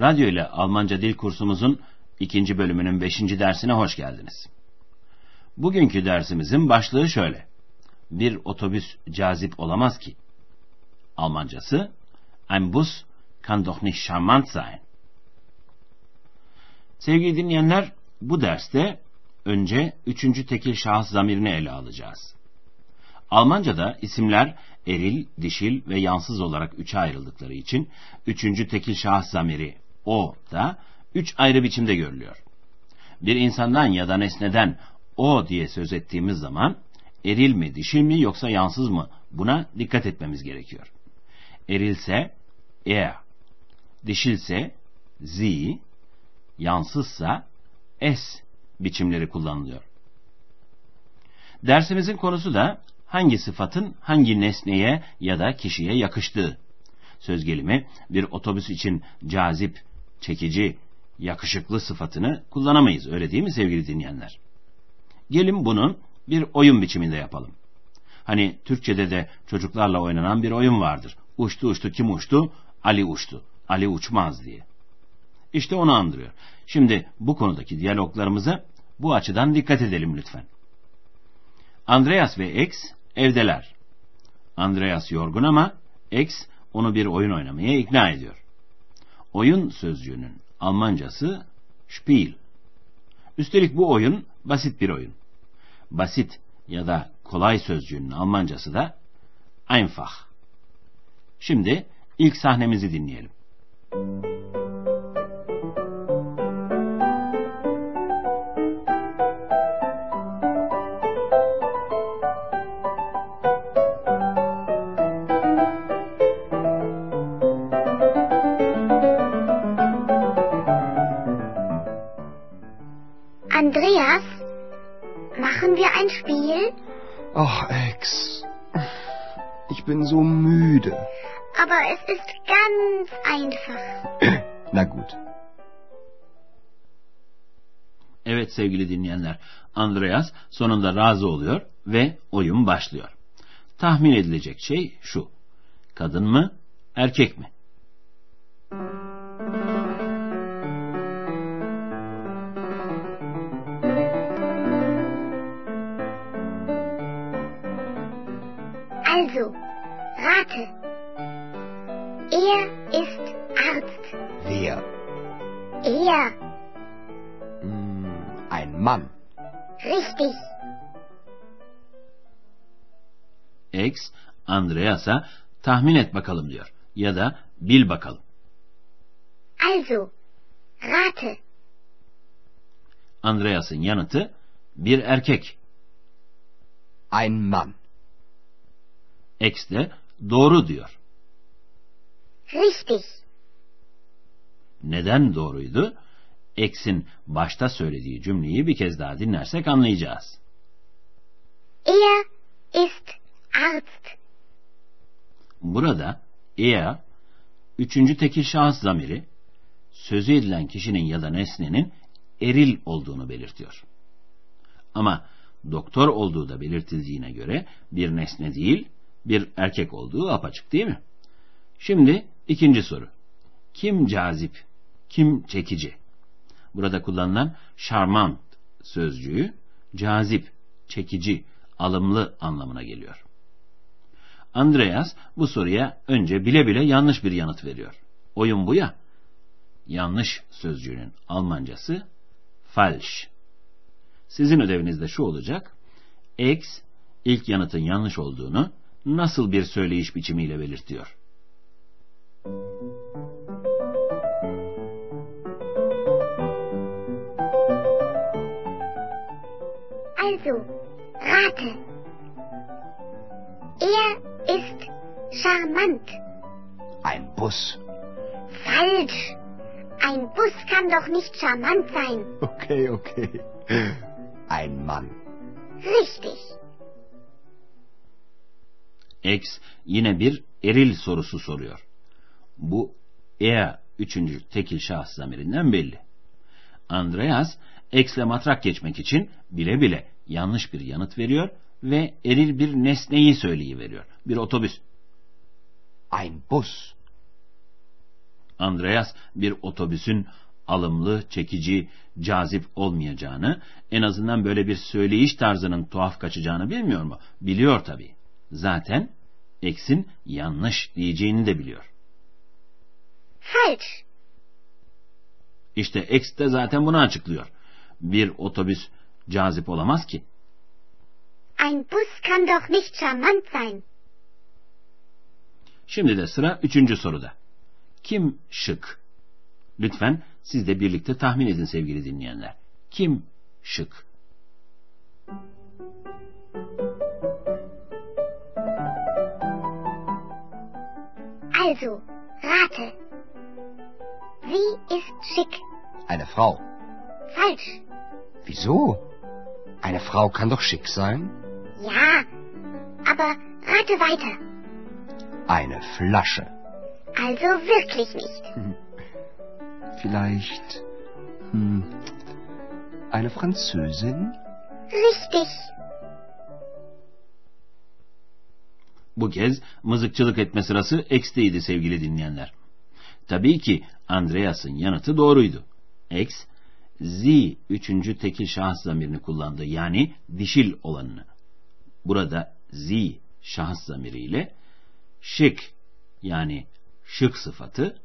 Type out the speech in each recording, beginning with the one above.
Radyo ile Almanca dil kursumuzun ikinci bölümünün beşinci dersine hoş geldiniz. Bugünkü dersimizin başlığı şöyle. Bir otobüs cazip olamaz ki. Almancası, ein Bus kann doch nicht charmant sein. Sevgili dinleyenler, bu derste önce üçüncü tekil şahıs zamirini ele alacağız. Almanca'da isimler eril, dişil ve yansız olarak üçe ayrıldıkları için üçüncü tekil şahıs zamiri o da üç ayrı biçimde görülüyor. Bir insandan ya da nesneden o diye söz ettiğimiz zaman eril mi, dişil mi yoksa yansız mı buna dikkat etmemiz gerekiyor. Erilse er, dişilse sie, yansızsa es biçimleri kullanılıyor. Dersimizin konusu da hangi sıfatın hangi nesneye ya da kişiye yakıştığı. Söz gelimi bir otobüs için cazip, çekici, yakışıklı sıfatını kullanamayız öyle değil mi sevgili dinleyenler? Gelin bunun bir oyun biçiminde yapalım. Hani Türkçede de çocuklarla oynanan bir oyun vardır. Uçtu uçtu kim uçtu? Ali uçtu. Ali uçmaz diye. İşte onu andırıyor. Şimdi bu konudaki diyaloglarımıza bu açıdan dikkat edelim lütfen. Andreas ve X evdeler. Andreas yorgun ama X onu bir oyun oynamaya ikna ediyor. Oyun sözcüğünün Almancası Spiel. Üstelik bu oyun basit bir oyun. Basit ya da kolay sözcüğünün Almancası da einfach. Şimdi ilk sahnemizi dinleyelim. Andreas, es ist ganz einfach. Na gut. Evet sevgili dinleyenler, Andreas sonunda razı oluyor ve oyun başlıyor. Tahmin edilecek şey şu. Kadın mı, erkek mi? Also, rate. İst Arzt. Wer? Er. Hm, ein Mann. Richtig. X, Andreas'a tahmin et bakalım diyor. Ya da bil bakalım. Also, rate. Andreas'ın yanıtı bir erkek. Ein Mann. X de doğru diyor. Richtig. Neden doğruydu? X'in başta söylediği cümleyi bir kez daha dinlersek anlayacağız. Er ist Arzt. Burada er, üçüncü tekil şahıs zamiri, sözü edilen kişinin ya da nesnenin eril olduğunu belirtiyor. Ama doktor olduğu da belirtildiğine göre bir nesne değil, bir erkek olduğu apaçık değil mi? Şimdi ikinci soru. Kim cazip, kim çekici? Burada kullanılan charmant sözcüğü cazip, çekici, alımlı anlamına geliyor. Andreas bu soruya önce bile bile yanlış bir yanıt veriyor. Oyun bu ya. Yanlış sözcüğünün Almancası falsch. Sizin ödeviniz de şu olacak. X ilk yanıtın yanlış olduğunu nasıl bir söyleyiş biçimiyle belirtiyor? Also, rate. Er ist charmant. Ein Bus. Falsch. Ein Bus kann doch nicht charmant sein. Okay, okay. Ein Mann. Richtig. X yine bir eril sorusu soruyor. Bu er üçüncü tekil şahıs zamirinden belli. Andreas X'le matrak geçmek için bile bile yanlış bir yanıt veriyor ve eril bir nesneyi söyleyiveriyor. Bir otobüs. Ein Bus. Andreas bir otobüsün alımlı, çekici, cazip olmayacağını, en azından böyle bir söyleyiş tarzının tuhaf kaçacağını bilmiyor mu? Biliyor tabii. Zaten X'in yanlış diyeceğini de biliyor. Falsch. İşte X de zaten bunu açıklıyor. Bir otobüs cazip olamaz ki. Ein Bus kann doch nicht charmant sein. Şimdi de sıra üçüncü soruda. Kim şık? Lütfen siz de birlikte tahmin edin sevgili dinleyenler. Kim şık? Also, rate. Sie ist schick. Eine Frau. Falsch. Wieso? Eine Frau kann doch schick sein. Ja, aber rate weiter. Eine Flasche. Also wirklich nicht. Vielleicht hm, eine Französin? Richtig. Bu kez mızıkçılık etme sırası X'teydi sevgili dinleyenler. Tabii ki Andreas'ın yanıtı doğruydu. X, Z üçüncü tekil şahıs zamirini kullandı. Yani dişil olanını. Burada Z şahıs zamiriyle şık yani şık sıfatı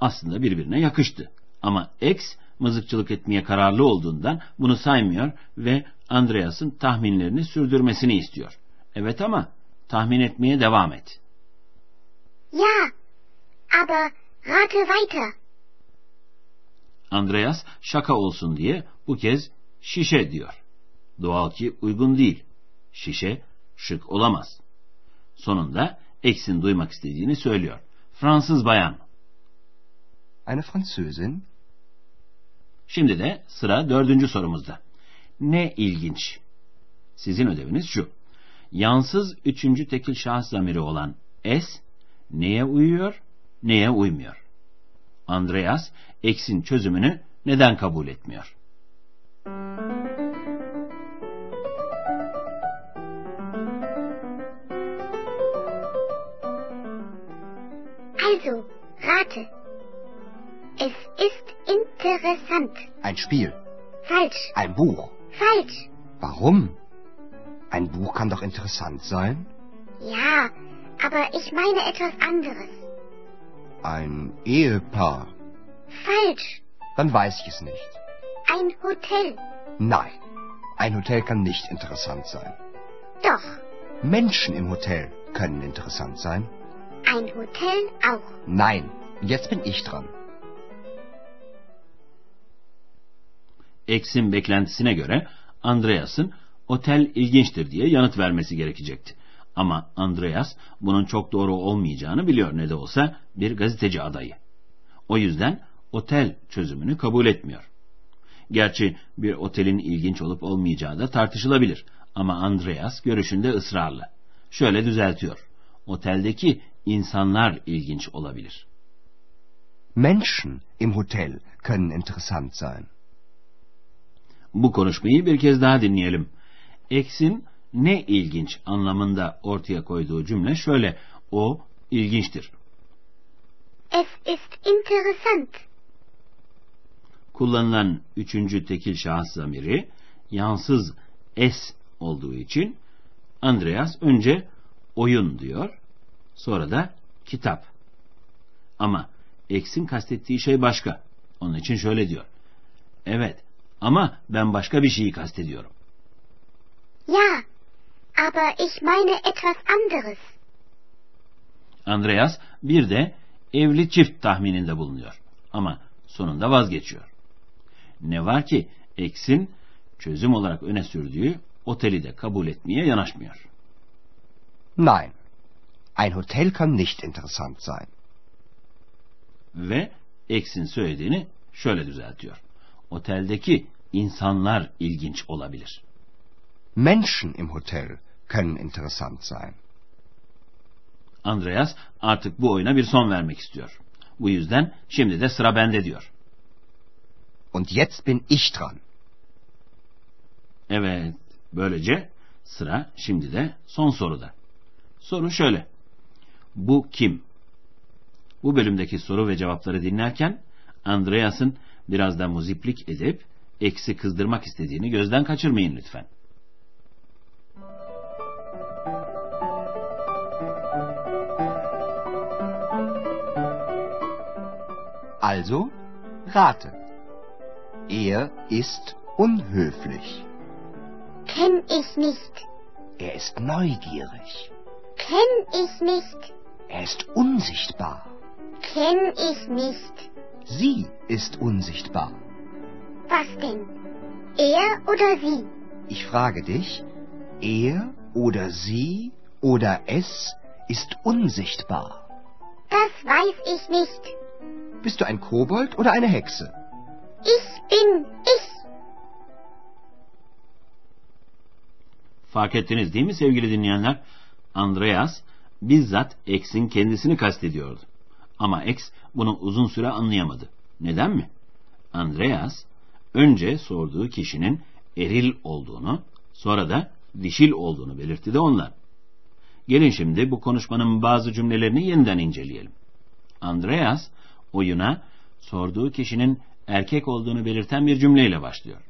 aslında birbirine yakıştı. Ama X mızıkçılık etmeye kararlı olduğundan bunu saymıyor ve Andreas'ın tahminlerini sürdürmesini istiyor. Evet ama tahmin etmeye devam et. Ja, aber rate weiter. Andreas şaka olsun diye bu kez şişe diyor. Doğal ki uygun değil. Şişe şık olamaz. Sonunda X'in duymak istediğini söylüyor. Fransız bayan. Eine Französin? Şimdi de sıra dördüncü sorumuzda. Ne ilginç. Sizin ödeviniz şu. Yansız üçüncü tekil şahıs zamiri olan S neye uyuyor, neye uymuyor? Andreas X'in çözümünü neden kabul etmiyor? Also, rate. Es ist interessant. Ein Spiel. Falsch. Ein Buch. Falsch. Warum? Ein Buch kann doch interessant sein. Ja, aber ich meine etwas anderes. Ein Ehepaar. Falsch. Dann weiß ich es nicht. Ein Hotel. Nein, ein Hotel kann nicht interessant sein. Doch. Menschen im Hotel können interessant sein. Ein Hotel auch. Nein, jetzt bin ich dran. X'in beklentisine göre Andreas'ın otel ilginçtir diye yanıt vermesi gerekecekti. Ama Andreas bunun çok doğru olmayacağını biliyor ne de olsa bir gazeteci adayı. O yüzden otel çözümünü kabul etmiyor. Gerçi bir otelin ilginç olup olmayacağı da tartışılabilir. Ama Andreas görüşünde ısrarlı. Şöyle düzeltiyor. Oteldeki insanlar ilginç olabilir. Menschen im Hotel können interessant sein. Bu konuşmayı bir kez daha dinleyelim. X'in ne ilginç anlamında ortaya koyduğu cümle şöyle. O ilginçtir. Es ist interessant. Kullanılan üçüncü tekil şahıs zamiri yansız S olduğu için Andreas önce oyun diyor, sonra da kitap. Ama X'in kastettiği şey başka. Onun için şöyle diyor. Evet ama ben başka bir şeyi kastediyorum. Ja, aber ich meine etwas anderes. Andreas bir de evli çift tahmininde bulunuyor. Ama sonunda vazgeçiyor. Ne var ki X'in çözüm olarak öne sürdüğü oteli de kabul etmeye yanaşmıyor. Nein, ein Hotel kann nicht interessant sein. ve X'in söylediğini şöyle düzeltiyor. Oteldeki insanlar ilginç olabilir. Menschen im Hotel können interessant sein. Andreas artık bu oyuna bir son vermek istiyor. Bu yüzden şimdi de sıra bende diyor. Und jetzt bin ich dran. Evet, böylece sıra şimdi de son soruda. Soru şöyle. Bu kim? Bu bölümdeki soru ve cevapları dinlerken Andreas'ın biraz da muziplik edip eksi kızdırmak istediğini gözden kaçırmayın lütfen. Also, rate. Er ist unhöflich. Kenn ich nicht. Er ist neugierig. Kenn ich nicht. Er ist unsichtbar. Kenn ich nicht. Sie ist unsichtbar. Was denn? Er oder sie? Ich frage dich, er oder sie oder es ist unsichtbar. Das weiß ich nicht. Bist du ein Kobold oder eine Hexe? Ich bin ich. Fark ettiniz değil mi sevgili dinleyenler? Andreas bizzat X'in kendisini kastediyordu. Ama X bunu uzun süre anlayamadı. Neden mi? Andreas önce sorduğu kişinin eril olduğunu, sonra da dişil olduğunu belirtti de ondan. Gelin şimdi bu konuşmanın bazı cümlelerini yeniden inceleyelim. Andreas oyuna sorduğu kişinin erkek olduğunu belirten bir cümleyle başlıyor.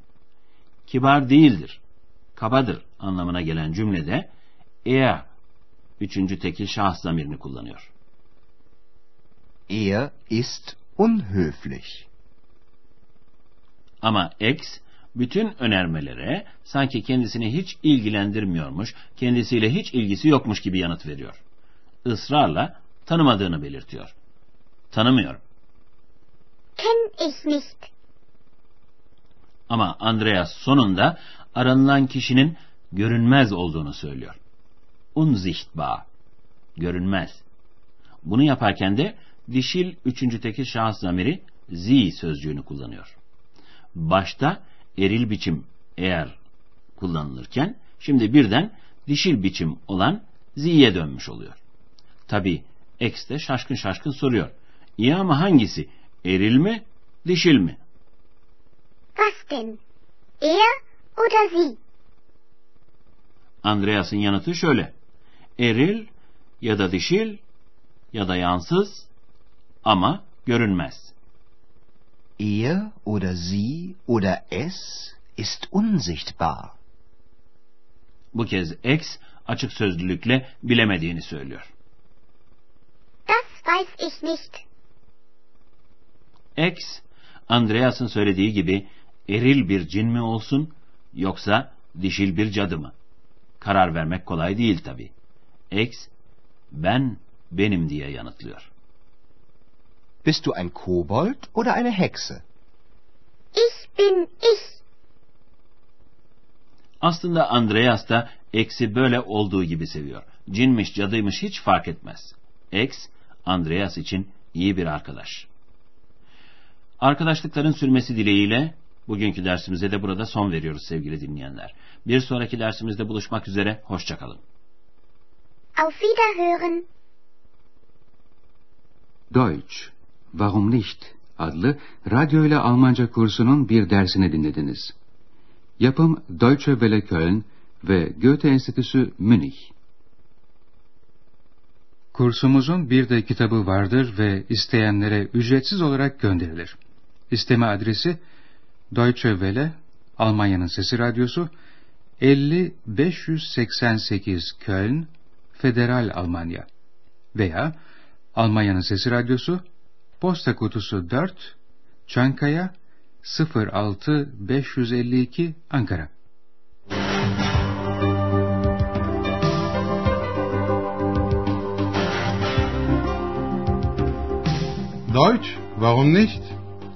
Kibar değildir, kabadır anlamına gelen cümlede er üçüncü tekil şahıs zamirini kullanıyor. Er ist unhöflich. Ama X bütün önermelere sanki kendisini hiç ilgilendirmiyormuş, kendisiyle hiç ilgisi yokmuş gibi yanıt veriyor. Israrla tanımadığını belirtiyor. Tanımıyorum. Nicht. Ama Andreas sonunda aranılan kişinin görünmez olduğunu söylüyor. Unsichtbar. Görünmez. Bunu yaparken de dişil üçüncü tekil şahıs zamiri sie sözcüğünü kullanıyor. Başta eril biçim eğer kullanılırken şimdi birden dişil biçim olan zie'ye dönmüş oluyor. Tabi X de şaşkın şaşkın soruyor. İyi ama hangisi? Eril mi, dişil mi? Was denn? Er oder sie? Andreas'ın yanıtı şöyle. Eril ya da dişil ya da yansız ama görünmez. Er oder sie oder es ist unsichtbar. Bu kez X açık sözlülükle bilemediğini söylüyor. Das weiß ich nicht. X, Andreas'ın söylediği gibi eril bir cin mi olsun yoksa dişil bir cadı mı? Karar vermek kolay değil tabi. X, ben benim diye yanıtlıyor. Bist du ein Kobold oder eine Hexe? Ich bin ich. Aslında Andreas da X'i böyle olduğu gibi seviyor. Cinmiş, cadıymış hiç fark etmez. X, Andreas için iyi bir arkadaş. Arkadaşlıkların sürmesi dileğiyle bugünkü dersimize de burada son veriyoruz sevgili dinleyenler. Bir sonraki dersimizde buluşmak üzere, hoşçakalın. Auf Wiederhören. Deutsch, Warum nicht? adlı radyo ile Almanca kursunun bir dersini dinlediniz. Yapım Deutsche Welle Köln ve Goethe Enstitüsü Münih. Kursumuzun bir de kitabı vardır ve isteyenlere ücretsiz olarak gönderilir. İsteme adresi Deutsche Welle, Almanya'nın Sesi Radyosu, 50 588 Köln, Federal Almanya veya Almanya'nın Sesi Radyosu, Posta Kutusu 4, Çankaya 06 552 Ankara. Deutsch, warum nicht?